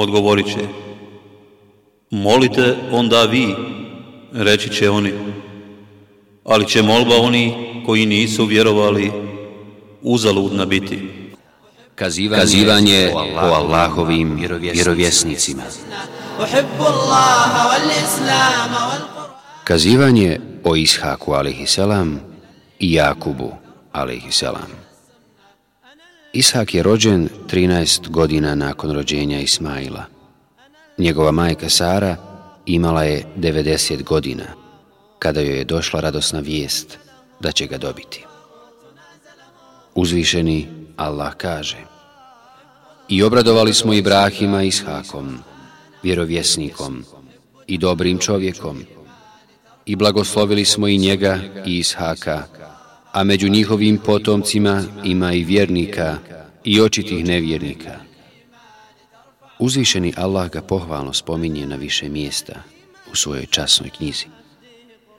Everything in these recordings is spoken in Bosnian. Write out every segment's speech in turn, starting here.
Odgovorit će, molite onda vi, reći će oni, ali će molba oni koji nisu vjerovali uzaludna biti. Kazivanje, o Allahovim vjerovjesnicima. Kazivanje o Ishaku selam i Jakubu selam. Isak je rođen 13 godina nakon rođenja Ismaila. Njegova majka Sara imala je 90 godina kada joj je došla radosna vijest da će ga dobiti. Uzvišeni Allah kaže I obradovali smo Ibrahima Ishakom, vjerovjesnikom i dobrim čovjekom i blagoslovili smo i njega i Ishaka a među njihovim potomcima ima i vjernika i očitih nevjernika. Uzvišeni Allah ga pohvalno spominje na više mjesta u svojoj časnoj knjizi.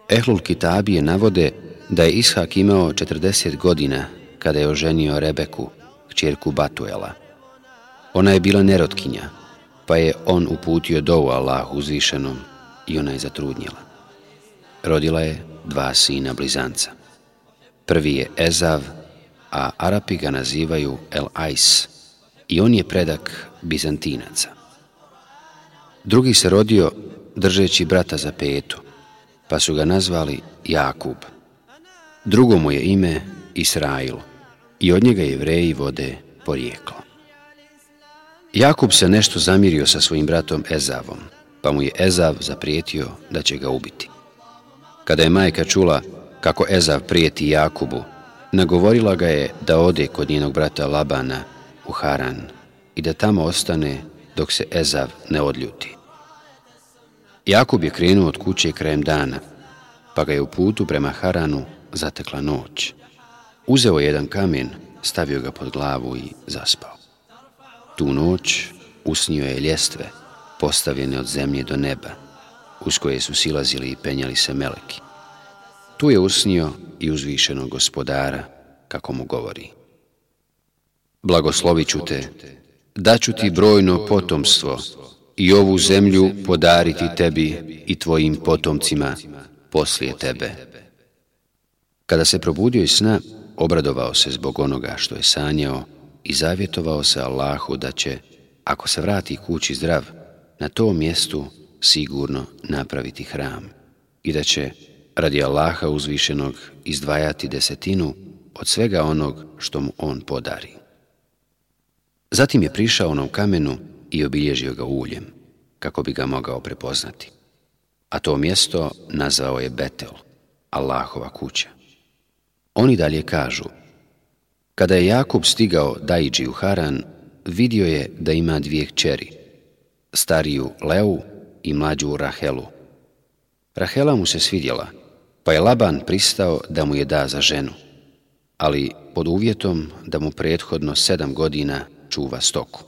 Ehlul Kitabije navode da je Ishak imao 40 godina kada je oženio Rebeku, kćerku Batuela. Ona je bila nerotkinja, pa je on uputio dovu Allahu uzvišenom i ona je zatrudnjela. Rodila je dva sina blizanca. Prvi je Ezav, a Arapi ga nazivaju El Ais i on je predak Bizantinaca. Drugi se rodio držeći brata za petu, pa su ga nazvali Jakub. Drugo mu je ime Israil i od njega jevreji vode porijeklo. Jakub se nešto zamirio sa svojim bratom Ezavom, pa mu je Ezav zaprijetio da će ga ubiti. Kada je majka čula kako Ezav prijeti Jakubu, nagovorila ga je da ode kod njenog brata Labana u Haran i da tamo ostane dok se Ezav ne odljuti. Jakub je krenuo od kuće krajem dana, pa ga je u putu prema Haranu zatekla noć. Uzeo je jedan kamen, stavio ga pod glavu i zaspao. Tu noć usnio je ljestve, postavljene od zemlje do neba, uz koje su silazili i penjali se meleki. Tu je usnio i uzvišenog gospodara, kako mu govori. Blagoslovit ću te, daću ti brojno potomstvo i ovu zemlju podariti tebi i tvojim potomcima poslije tebe. Kada se probudio iz sna, obradovao se zbog onoga što je sanjao i zavjetovao se Allahu da će, ako se vrati kući zdrav, na tom mjestu sigurno napraviti hram i da će radi Allaha uzvišenog izdvajati desetinu od svega onog što mu on podari. Zatim je prišao onom kamenu i obilježio ga uljem, kako bi ga mogao prepoznati. A to mjesto nazvao je Betel, Allahova kuća. Oni dalje kažu, kada je Jakub stigao Dajđi u Haran, vidio je da ima dvije kćeri, stariju Leu i mlađu Rahelu. Rahela mu se svidjela, pa je Laban pristao da mu je da za ženu, ali pod uvjetom da mu prethodno sedam godina čuva stoku.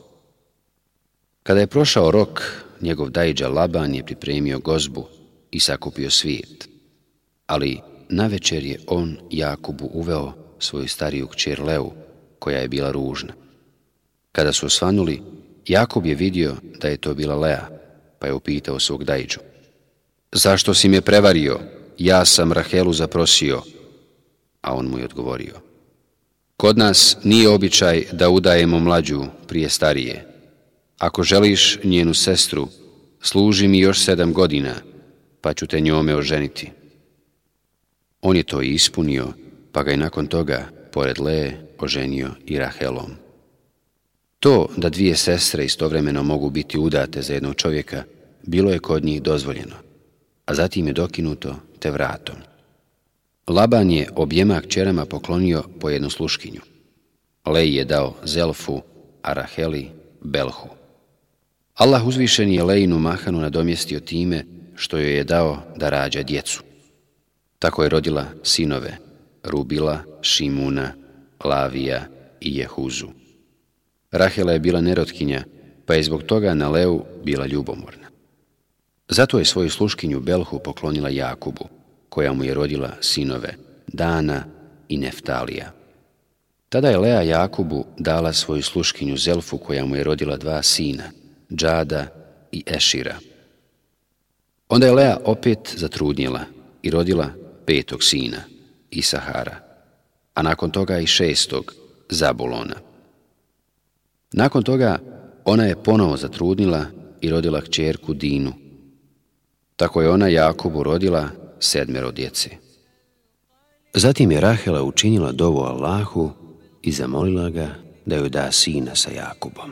Kada je prošao rok, njegov dajđa Laban je pripremio gozbu i sakupio svijet. Ali na večer je on Jakubu uveo svoju stariju kćer Leu, koja je bila ružna. Kada su osvanuli, Jakub je vidio da je to bila Lea, pa je upitao svog dajđu. Zašto si me prevario? ja sam Rahelu zaprosio, a on mu je odgovorio. Kod nas nije običaj da udajemo mlađu prije starije. Ako želiš njenu sestru, služi mi još sedam godina, pa ću te njome oženiti. On je to i ispunio, pa ga je nakon toga, pored Leje, oženio i Rahelom. To da dvije sestre istovremeno mogu biti udate za jednog čovjeka, bilo je kod njih dozvoljeno a zatim je dokinuto te vratom. Laban je objemak kćerama poklonio po jednu sluškinju. Lej je dao Zelfu, a Raheli Belhu. Allah uzvišen je Lejinu Mahanu nadomjestio time što joj je dao da rađa djecu. Tako je rodila sinove Rubila, Šimuna, Lavija i Jehuzu. Rahela je bila nerotkinja, pa je zbog toga na Leu bila ljubomorna. Zato je svoju sluškinju Belhu poklonila Jakubu, koja mu je rodila sinove Dana i Neftalija. Tada je Lea Jakubu dala svoju sluškinju Zelfu, koja mu je rodila dva sina, Džada i Ešira. Onda je Lea opet zatrudnjela i rodila petog sina, Isahara, a nakon toga i šestog, Zabulona. Nakon toga ona je ponovo zatrudnila i rodila kćerku Dinu, tako je ona Jakubu rodila sedmero djece. Zatim je Rahela učinila dovu Allahu i zamolila ga da joj da sina sa Jakubom.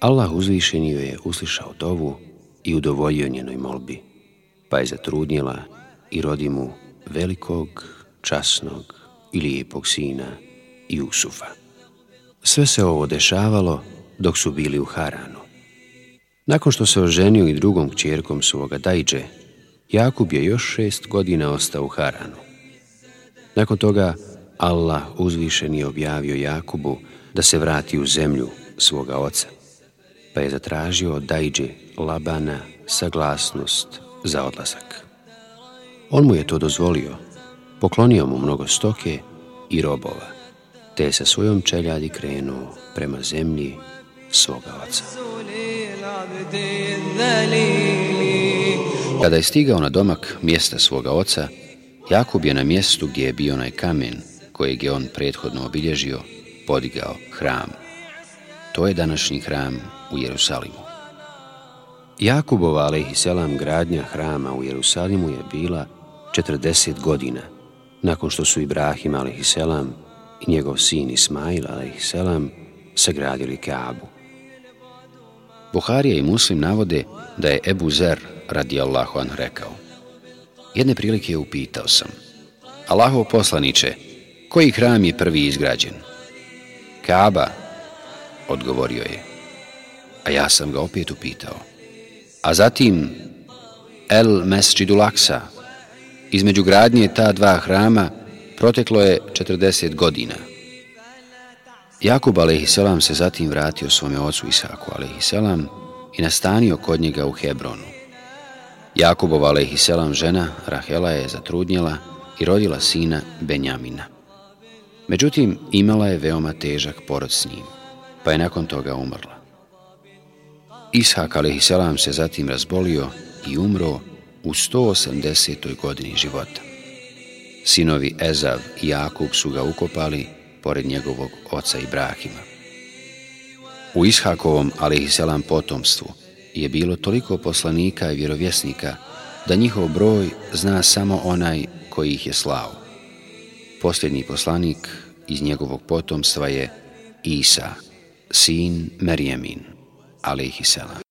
Allah uzvišen joj je uslišao dovu i udovoljio njenoj molbi, pa je zatrudnjela i rodi mu velikog, časnog i lijepog sina Jusufa. Sve se ovo dešavalo dok su bili u Haranu. Nakon što se oženio i drugom kćerkom svoga Dajđe, Jakub je još šest godina ostao u Haranu. Nakon toga Allah uzvišen je objavio Jakubu da se vrati u zemlju svoga oca, pa je zatražio od Dajđe Labana saglasnost za odlazak. On mu je to dozvolio, poklonio mu mnogo stoke i robova, te je sa svojom čeljadi krenuo prema zemlji svoga oca. Kada je stigao na domak mjesta svoga oca, Jakub je na mjestu gdje je bio onaj kamen kojeg je on prethodno obilježio, podigao hram. To je današnji hram u Jerusalimu. Jakubova selam gradnja hrama u Jerusalimu je bila 40 godina nakon što su Ibrahim selam i njegov sin Ismail selam sagradili Kaabu. Buharija i Muslim navode da je Ebu Zer radi Allahu an rekao. Jedne prilike je upitao sam. Allahu poslaniče, koji hram je prvi izgrađen? Kaaba, odgovorio je. A ja sam ga opet upitao. A zatim, El Mesjidu Laksa. Između gradnje ta dva hrama proteklo je 40 godina. Jakub a.s. se zatim vratio svome ocu Isaku a.s. i nastanio kod njega u Hebronu. Jakubova a.s. žena Rahela je zatrudnjela i rodila sina Benjamina. Međutim, imala je veoma težak porod s njim, pa je nakon toga umrla. Ishak a.s. se zatim razbolio i umro u 180. godini života. Sinovi Ezav i Jakub su ga ukopali pored njegovog oca Ibrahima. U Ishakovom, ali i selam potomstvu, je bilo toliko poslanika i vjerovjesnika da njihov broj zna samo onaj koji ih je slao. Posljednji poslanik iz njegovog potomstva je Isa, sin Merijemin, ali i